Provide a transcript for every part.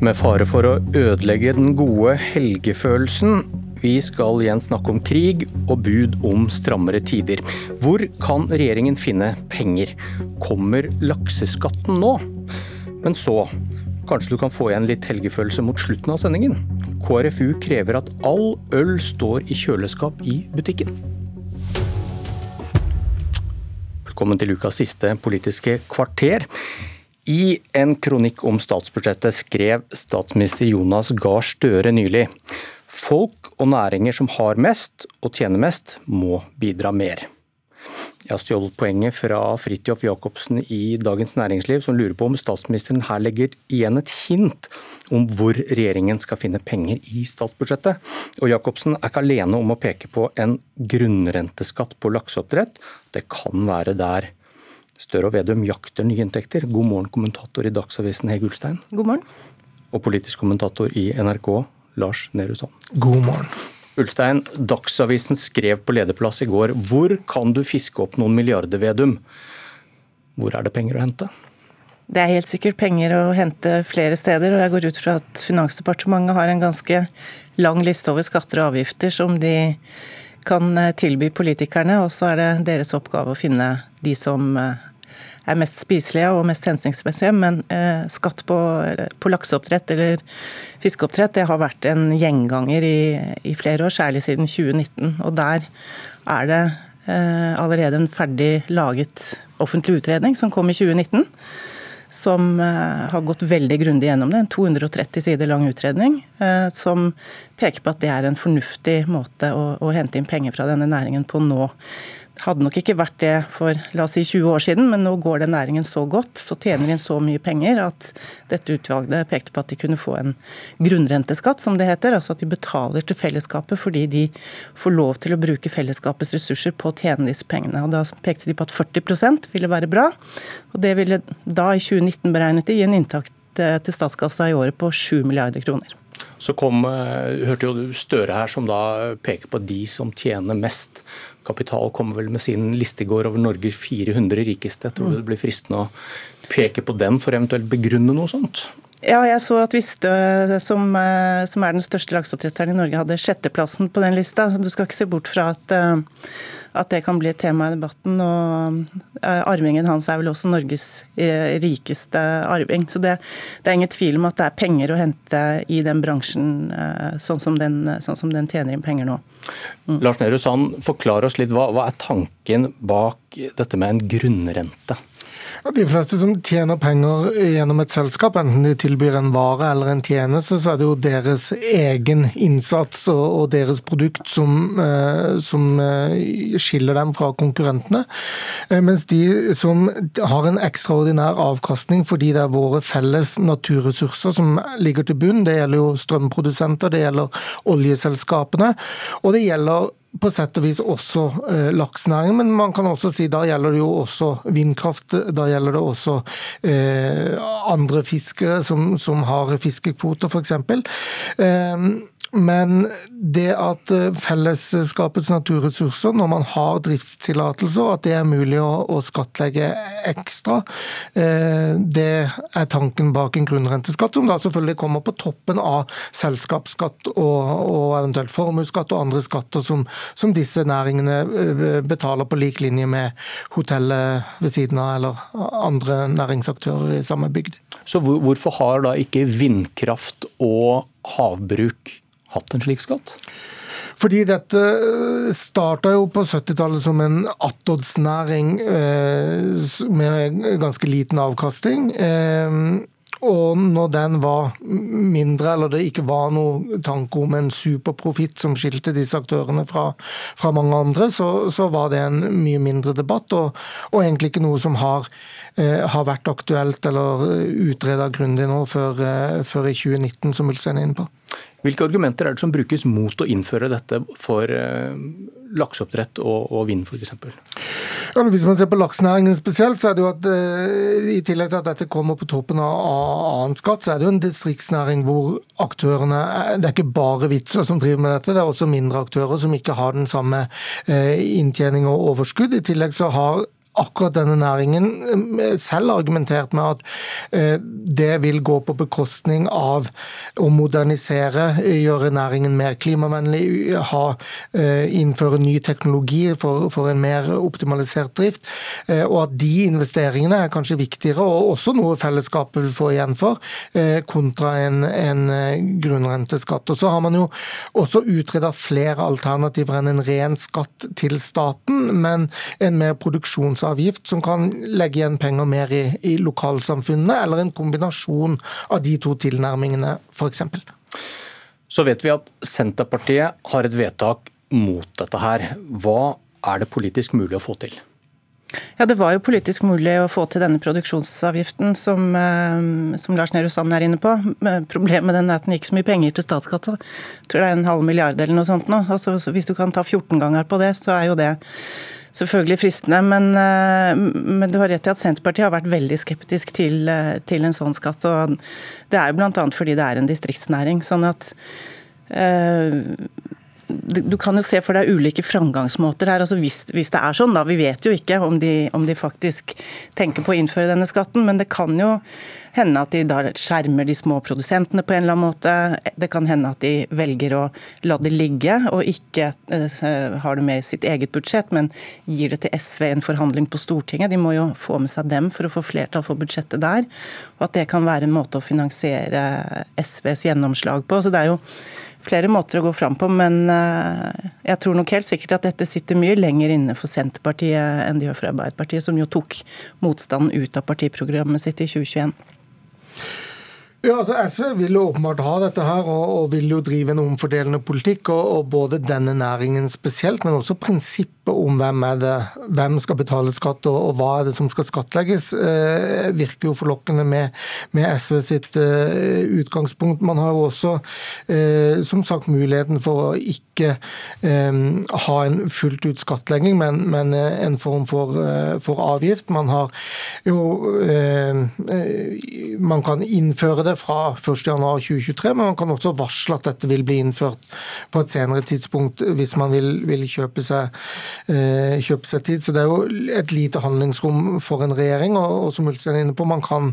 Med fare for å ødelegge den gode helgefølelsen. Vi skal igjen snakke om krig og bud om strammere tider. Hvor kan regjeringen finne penger? Kommer lakseskatten nå? Men så, kanskje du kan få igjen litt helgefølelse mot slutten av sendingen? KrFU krever at all øl står i kjøleskap i butikken. Velkommen til ukas siste Politiske kvarter. I en kronikk om statsbudsjettet skrev statsminister Jonas Gahr Støre nylig folk og næringer som har mest og tjener mest, må bidra mer. Jeg har stjålet poenget fra Fridtjof Jacobsen i Dagens Næringsliv, som lurer på om statsministeren her legger igjen et hint om hvor regjeringen skal finne penger i statsbudsjettet. Og Jacobsen er ikke alene om å peke på en grunnrenteskatt på lakseoppdrett. Det kan være der Støre og Vedum jakter nye inntekter. God morgen, kommentator i Dagsavisen Hege Ulstein. God morgen. Og politisk kommentator i NRK, Lars Nehru Sand. God morgen. Ulstein, Dagsavisen skrev på lederplass i går hvor kan du fiske opp noen milliarder, Vedum? Hvor er det penger å hente? Det er helt sikkert penger å hente flere steder, og jeg går ut fra at Finansdepartementet har en ganske lang liste over skatter og avgifter som de kan tilby politikerne, og så er det deres oppgave å finne de som er mest spiselige og mest hensiktsmessige. Men eh, skatt på, på, lakseoppdrett eller fiskeoppdrett det har vært en gjenganger i, i, flere år, særlig siden 2019. Og der er det eh, allerede en ferdig laget offentlig utredning som kom i 2019 som uh, har gått veldig grundig gjennom det. En 230 sider lang utredning som peker på at det er en fornuftig måte å, å, hente inn penger fra denne næringen på nå hadde nok ikke vært det for la oss si 20 år siden, men nå går den næringen så godt, så tjener de så mye penger at dette utvalget pekte på at de kunne få en grunnrenteskatt, som det heter. Altså at de betaler til fellesskapet fordi de får lov til å bruke fellesskapets ressurser på å tjene disse pengene. Og Da pekte de på at 40% ville være bra. Og det ville da i 2019 beregnet de gi en inntakt til statskassa i året på 7 milliarder kroner. Så kom, eh, hørte jo Støre her som da peker på de som tjener mest. Kapital kommer vel med sin liste i går over Norges 400 rikeste. Jeg tror mm. det blir fristende å peke på den for eventuelt begrunne noe sånt? Ja, jeg så at Vistø, som, eh, som er den største lakseoppdretteren i Norge, hadde sjetteplassen på den lista. Du skal ikke se bort fra at, eh, at det kan bli et tema i debatten. og eh, Arvingen hans er vel også Norges rikeste arving. Så det, det, er ingen tvil om at det er penger å hente i den bransjen, sånn som den, sånn som den tjener inn penger nå. Mm. Lars Nehru Sand, forklar oss litt. Hva, hva er tanken bak dette med en grunnrente? De fleste som tjener penger gjennom et selskap, enten de tilbyr en vare eller en tjeneste, så er det jo deres egen innsats og, deres produkt som, eh, som eh, skiller dem fra konkurrentene. Eh, mens de som har en ekstraordinær avkastning fordi det er våre felles naturressurser som ligger til bunn, det gjelder jo strømprodusenter, det gjelder oljeselskapene, og det gjelder på sett og vis også eh, laksenæringen, men man kan også si da gjelder det jo også vindkraft. Da gjelder det også eh, andre fiskere som, som har fiskekvoter, f.eks. Eh, men det at eh, fellesskapets naturressurser, når man har driftstillatelser, at det er mulig å, skattlegge ekstra, eh, det er tanken bak en grunnrenteskatt, som da selvfølgelig kommer på toppen av selskapsskatt og, og eventuelt formuesskatt og andre skatter som, som, disse næringene eh, betaler på lik linje med hotellet ved siden av eller andre næringsaktører i samme bygd. Så hvorfor har da ikke vindkraft og havbruk hatt en slik skatt? Fordi dette starta jo på 70-tallet som en attåtsnæring eh, med ganske liten avkastning. Eh, og når den var mindre, eller det ikke var noe tanke om en superprofitt som skilte disse aktørene fra, fra mange andre, så, så, var det en mye mindre debatt, og, og egentlig ikke noe som har, eh, har vært aktuelt eller utreda grundig nå før, eh, før, i 2019, som vil sende inn på. Hvilke argumenter er det som brukes mot å innføre dette for eh, lakseoppdrett og, og vind f.eks.? Ja, hvis man ser på laksenæringen spesielt, så er det jo at uh, i tillegg til at dette kommer på toppen av, annen skatt, så er det jo en distriktsnæring hvor aktørene Det er ikke bare vitser som driver med dette, det er også mindre aktører som ikke har den samme uh, inntjening og overskudd. I tillegg så har akkurat denne næringen selv argumentert med at det vil gå på bekostning av å modernisere, gjøre næringen mer klimavennlig, ha, innføre ny teknologi for, for en mer optimalisert drift. Og at de investeringene er kanskje viktigere, og også noe fellesskapet vil få igjen for, kontra en, en grunnrenteskatt. Og så har man jo også utreda flere alternativer enn en ren skatt til staten, men en mer produksjonsavgift som kan legge igjen penger mer i, i lokalsamfunnene, eller en kombinasjon av de to tilnærmingene, f.eks. Så vet vi at Senterpartiet har et vedtak mot dette her. Hva er det politisk mulig å få til? Ja, Det var jo politisk mulig å få til denne produksjonsavgiften som, eh, som Lars Nehru Sand er inne på. Problemet med den er at den gikk så mye penger til statskassa. Jeg tror det er en halv milliard eller noe sånt nå. Altså, hvis du kan ta 14 ganger på det, så er jo det selvfølgelig fristende. Men, eh, men du har rett i at Senterpartiet har vært veldig skeptisk til, eh, til en sånn skatt. og Det er jo bl.a. fordi det er en distriktsnæring. sånn at du kan jo se for deg ulike framgangsmåter her. altså hvis, hvis, det er sånn, da. Vi vet jo ikke om de, om de, faktisk tenker på å innføre denne skatten, men det kan jo hende at de da skjermer de små produsentene på en eller annen måte. Det kan hende at de velger å la det ligge og ikke uh, har det med i sitt eget budsjett, men gir det til SV i en forhandling på Stortinget. De må jo få med seg dem for å få flertall for budsjettet der. Og at det kan være en måte å finansiere SVs gjennomslag på. Så det er jo flere måter å gå fram på, men eh, jeg tror nok helt sikkert at dette sitter mye lenger inne for Senterpartiet enn det gjør for Arbeiderpartiet, som jo tok motstanden ut av partiprogrammet sitt i 2021. Ja, altså SV vil jo åpenbart ha dette her, og, og vil jo drive en omfordelende politikk. Og, og, både denne næringen spesielt, men også prinsippet om hvem er det, hvem skal betale skatt, og, og hva er det som skal skattlegges, eh, virker jo forlokkende med, med SV sitt eh, utgangspunkt. Man har jo også eh, som sagt muligheten for å ikke eh, ha en fullt ut skattlegging, men, men eh, en form for, eh, for, avgift. Man har jo Man kan innføre det fra 1.1.2023, men man kan også varsle at dette vil bli innført på et senere tidspunkt hvis man vil, vil kjøpe, seg, eh, kjøpe, seg, tid. Så det er jo et lite handlingsrom for en regjering. Og, og som Ulstein er inne på, man kan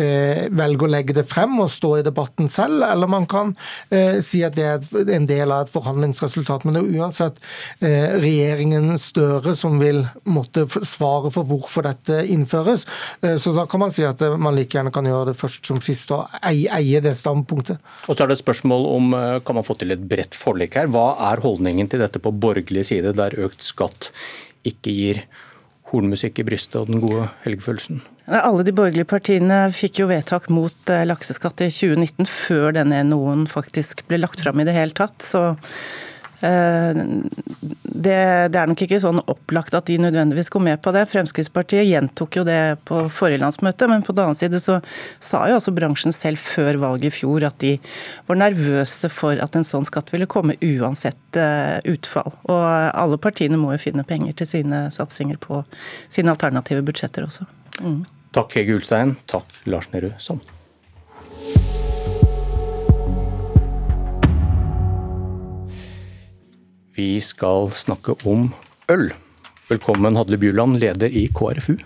eh, velge å legge det frem og stå i debatten selv, eller man kan eh, si at det er en del av et forhandlingsresultat. Men det er uansett eh, regjeringen Støre som vil måtte svare for hvorfor dette innføres. Så da kan man si at man like gjerne kan gjøre det først som sist og eie det standpunktet. Og så er det et spørsmål om kan man få til et bredt forlik her. Hva er holdningen til dette på borgerlig side, der økt skatt ikke gir hornmusikk i brystet og den gode helgefølelsen? Alle de borgerlige partiene fikk jo vedtak mot eh, lakseskatt i 2019, før denne NOen faktisk ble lagt fram i det hele tatt. Så det, det, er nok ikke sånn opplagt at de nødvendigvis går med på det. Fremskrittspartiet gjentok jo det på forrige landsmøte, men på den annen side så sa jo også bransjen selv før valget i fjor at de var nervøse for at en sånn skatt ville komme uansett eh, utfall. Og alle partiene må jo finne penger til sine satsinger på sine alternative budsjetter også. Mm. Takk Hege Ulstein. Takk Lars Nehru Sand. Vi skal snakke om øl. Velkommen Hadle Bjuland, leder i KrFU.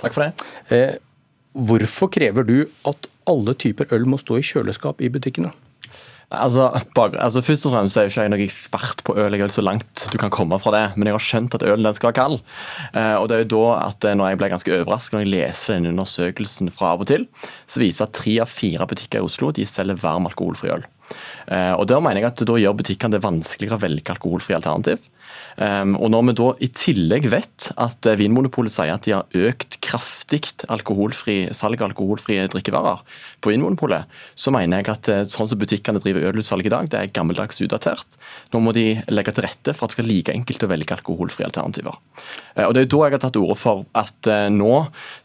Takk for det. Eh, hvorfor krever du at alle typer øl må stå i kjøleskap i butikkene? Altså, bare, altså Først og fremst er jeg ikke noen ekspert på øl. Jeg er så langt du kan komme fra det. Men jeg har skjønt at ølen den skal være kald. Eh, og det er jo da at eh, når jeg ble ganske overrasket når jeg leser den undersøkelsen fra av og til, så viser at tre av fire butikker i Oslo de selger varm alkoholfri øl. Eh, og Da mener jeg at da gjør butikkene det vanskeligere å velge alkoholfri alternativ. Um, og Når vi da i tillegg vet at eh, Vinmonopolet sier at de har økt kraftig alkoholfri, salg av alkoholfrie drikkevarer på Vinmonopolet, så mener jeg at eh, sånn som butikkene driver ølutsalg i dag, det er gammeldags utdatert. Nå må de legge til rette for at det skal like enkelt å velge alkoholfrie alternativer. Uh, og Det er da jeg har tatt ordet for at nå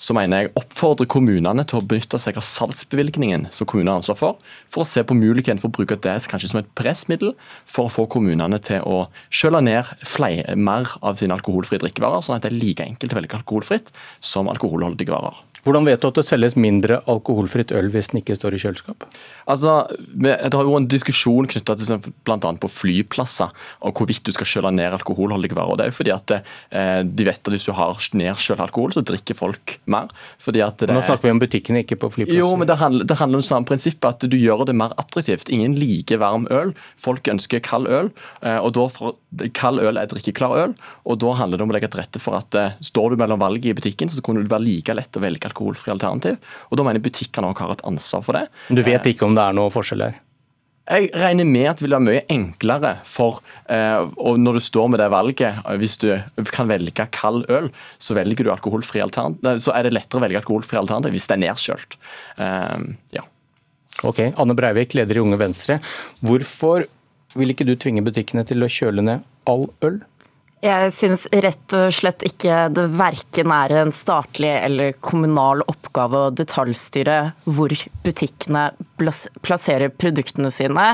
så mener jeg oppfordrer kommunene til å benytte seg av salgsbevilgningen som kommunene har ansvar for, for å se på muligheten for å bruke det kanskje som et pressmiddel for å få kommunene til å kjøle ned flere, mer av sine alkoholfrie drikkevarer, sånn at det er like enkelt å velge alkoholfritt som alkoholholdige varer. Hvordan vet du at det selges mindre alkoholfritt øl hvis den ikke står i kjøleskap? Altså, Det har jo en diskusjon knytta til bl.a. på flyplasser og hvorvidt du skal kjøle ned alkoholholdige varer. Det er jo fordi at eh, De vet at hvis du har nedkjølt alkohol, så drikker folk mer. Fordi at det, Nå snakker vi om butikkene, ikke på flyplasser. Jo, men det handler, det handler om samme prinsippet, at du gjør det mer attraktivt. Ingen liker varm øl. Folk ønsker kald øl. Eh, og da for, Kald øl er drikkeklar øl, og da handler det om å legge til rette for at eh, står du mellom valget i butikken, så kunne det være like lett å velge alkoholfri alternativ. Og Da mener jeg butikkene har et ansvar for det. Men Du vet ikke om det er noe forskjell her? Jeg regner med at det vil være mye enklere for eh, og når du står med det valget, eh, hvis du kan velge kald øl, så velger du alkoholfri alternativ, så er det lettere å velge alkoholfri alternativ hvis det er nedkjølt. Eh, ja. Ok, Anne Breivik, leder i Unge Venstre. Hvorfor vil ikke du tvinge butikkene til å kjøle ned all øl? Jeg syns rett og slett ikke det verken er en statlig eller kommunal oppgave å detaljstyre hvor butikkene plasserer produktene sine,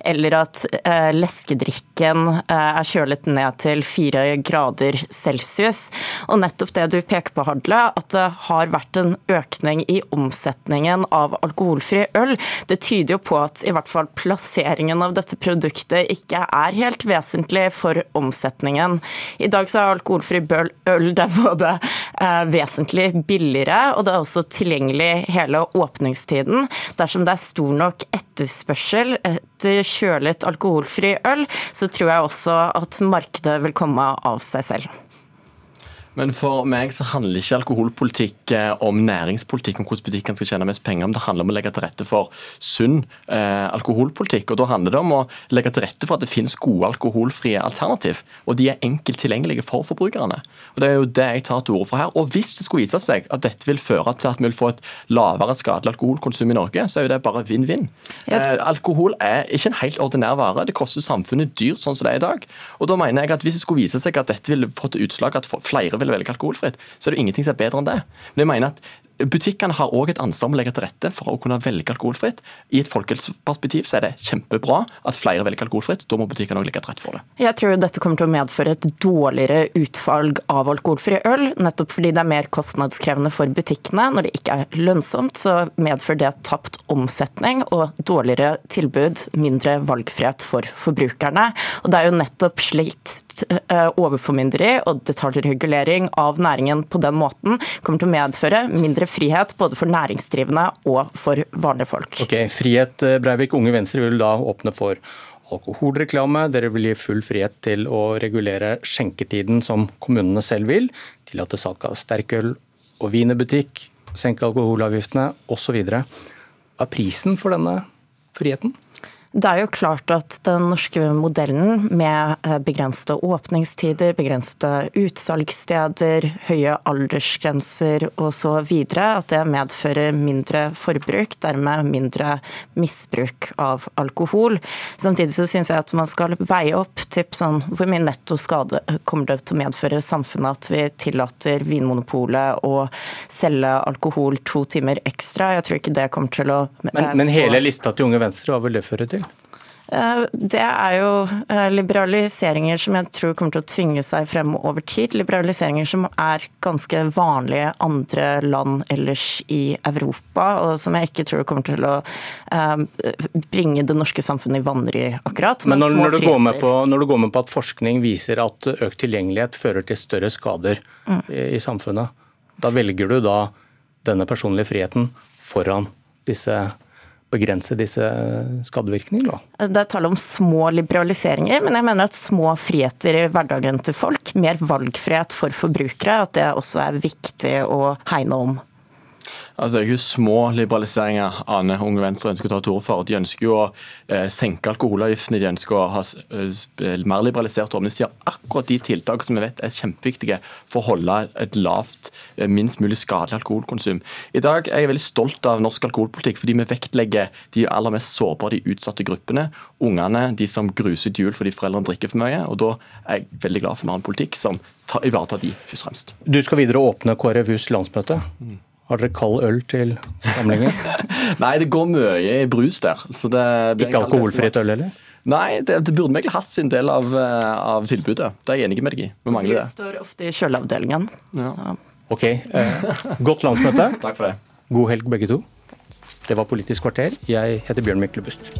eller at eh, leskedrikken eh, er kjølet ned til fire grader celsius. Og nettopp det du peker på, Hadle, at det har vært en økning i omsetningen av alkoholfri øl, det tyder jo på at i hvert fall plasseringen av dette produktet ikke er helt vesentlig for omsetningen. I dag så er alkoholfri øl det både vesentlig billigere, og det er også tilgjengelig hele åpningstiden. Dersom det er stor nok etterspørsel etter kjølet alkoholfri øl, så tror jeg også at markedet vil komme av seg selv. Men for meg så handler ikke alkoholpolitikk eh, om næringspolitikk, om hvordan butikken skal tjene mest penger. Men det handler om å legge til rette for sunn eh, alkoholpolitikk. Og da handler det om å legge til rette for at det finnes gode alkoholfrie alternativ. Og de er enkelt tilgjengelige for forbrukerne. Og Det er jo det jeg tar til orde for her. Og hvis det skulle vise seg at dette vil føre til at vi vil få et lavere skadelig alkoholkonsum i Norge, så er jo det bare vinn-vinn. Eh, alkohol er ikke en helt ordinær vare. Det koster samfunnet dyrt sånn som det er i dag. Og da mener jeg at Hvis det skulle vise seg at dette vil få utslag at flere vil vil velge alkoholfritt, så er det ingenting som er bedre enn det. Men jeg mener at Butikkene har òg et ansvar med å legge til rette for å kunne velge alkoholfritt. I et folkehelseperspektiv er det kjempebra at flere velger alkoholfritt. Da må butikkene òg legge til rette for det. Jeg tror dette kommer til å medføre et dårligere utvalg av alkoholfri øl. Nettopp fordi det er mer kostnadskrevende for butikkene. Når det ikke er lønnsomt, så medfører det tapt omsetning og dårligere tilbud, mindre valgfrihet for forbrukerne. Og det er jo nettopp slikt eh, overformynderi og detaljregulering av næringen på den måten kommer til å medføre mindre frihet både for næringsdrivende og for vanlige folk. Ok, Frihet, eh, Breivik. Unge Venstre vil da åpne for alkoholreklame. Dere vil gi full frihet til å regulere skjenketiden som kommunene selv vil. Tillate salg av sterkøl og vin i butikk. Senke alkoholavgiftene osv. Hva er prisen for denne friheten? Det er jo klart at den norske modellen med eh, begrensede åpningstider, begrensede utsalgssteder, høye aldersgrenser osv., at det medfører mindre forbruk, dermed mindre misbruk av alkohol. Samtidig så syns jeg at man skal veie opp til sånn, hvor mye netto skade kommer det til å medføre samfunnet at vi tillater Vinmonopolet å selge alkohol to timer ekstra. Jeg tror ikke det kommer til å Men, men hele lista til Unge Venstre, hva vil det føre til? Eh, det er jo eh, liberaliseringer som jeg tror kommer til å tvinge seg frem over tid. Liberaliseringer som er ganske vanlige andre land ellers i Europa, og som jeg ikke tror kommer til å eh, bringe det norske samfunnet i vanry, akkurat. Men når, når, du på, når, du går med på at forskning viser at økt tilgjengelighet fører til større skader mm. i, i samfunnet, da velger du da denne personlige friheten foran disse begrense disse skadevirkningene? Det er tale om små liberaliseringer, men jeg mener at små friheter i hverdagen til folk, mer valgfrihet for forbrukere, at det også er viktig å hegne om. Altså, det er jo små liberaliseringer Ane Unge Venstre ønsker å ta til orde for. De ønsker jo å eh, senke alkoholavgiftene, de ønsker å ha eh, mer liberalisert åpningstider. Akkurat de tiltak som vi vet er kjempeviktige for å holde et lavt, eh, minst mulig skadelig alkoholkonsum. I dag er jeg veldig stolt av norsk alkoholpolitikk, fordi vi vektlegger de aller mest sårbare, de utsatte gruppene. Ungene, de som gruser til jul fordi foreldrene drikker for mye. og Da er jeg veldig glad for at vi har en politikk som ivaretar de først og fremst. Du skal videre åpne KrFUs landsmøte. Mm. Har dere kald øl til samlingen? Nei, det går mye i brus der. Ikke alkoholfritt øl, heller? Nei, det, det burde vi egentlig hatt sin del av, eh, av, tilbudet. Det er jeg enig med deg i. Vi mangler det. står ofte i kjøleavdelingen. Ja. Ok, eh, Godt landsmøte. Takk for det. God helg begge to. Det var Politisk kvarter. Jeg heter Bjørn Myklebust.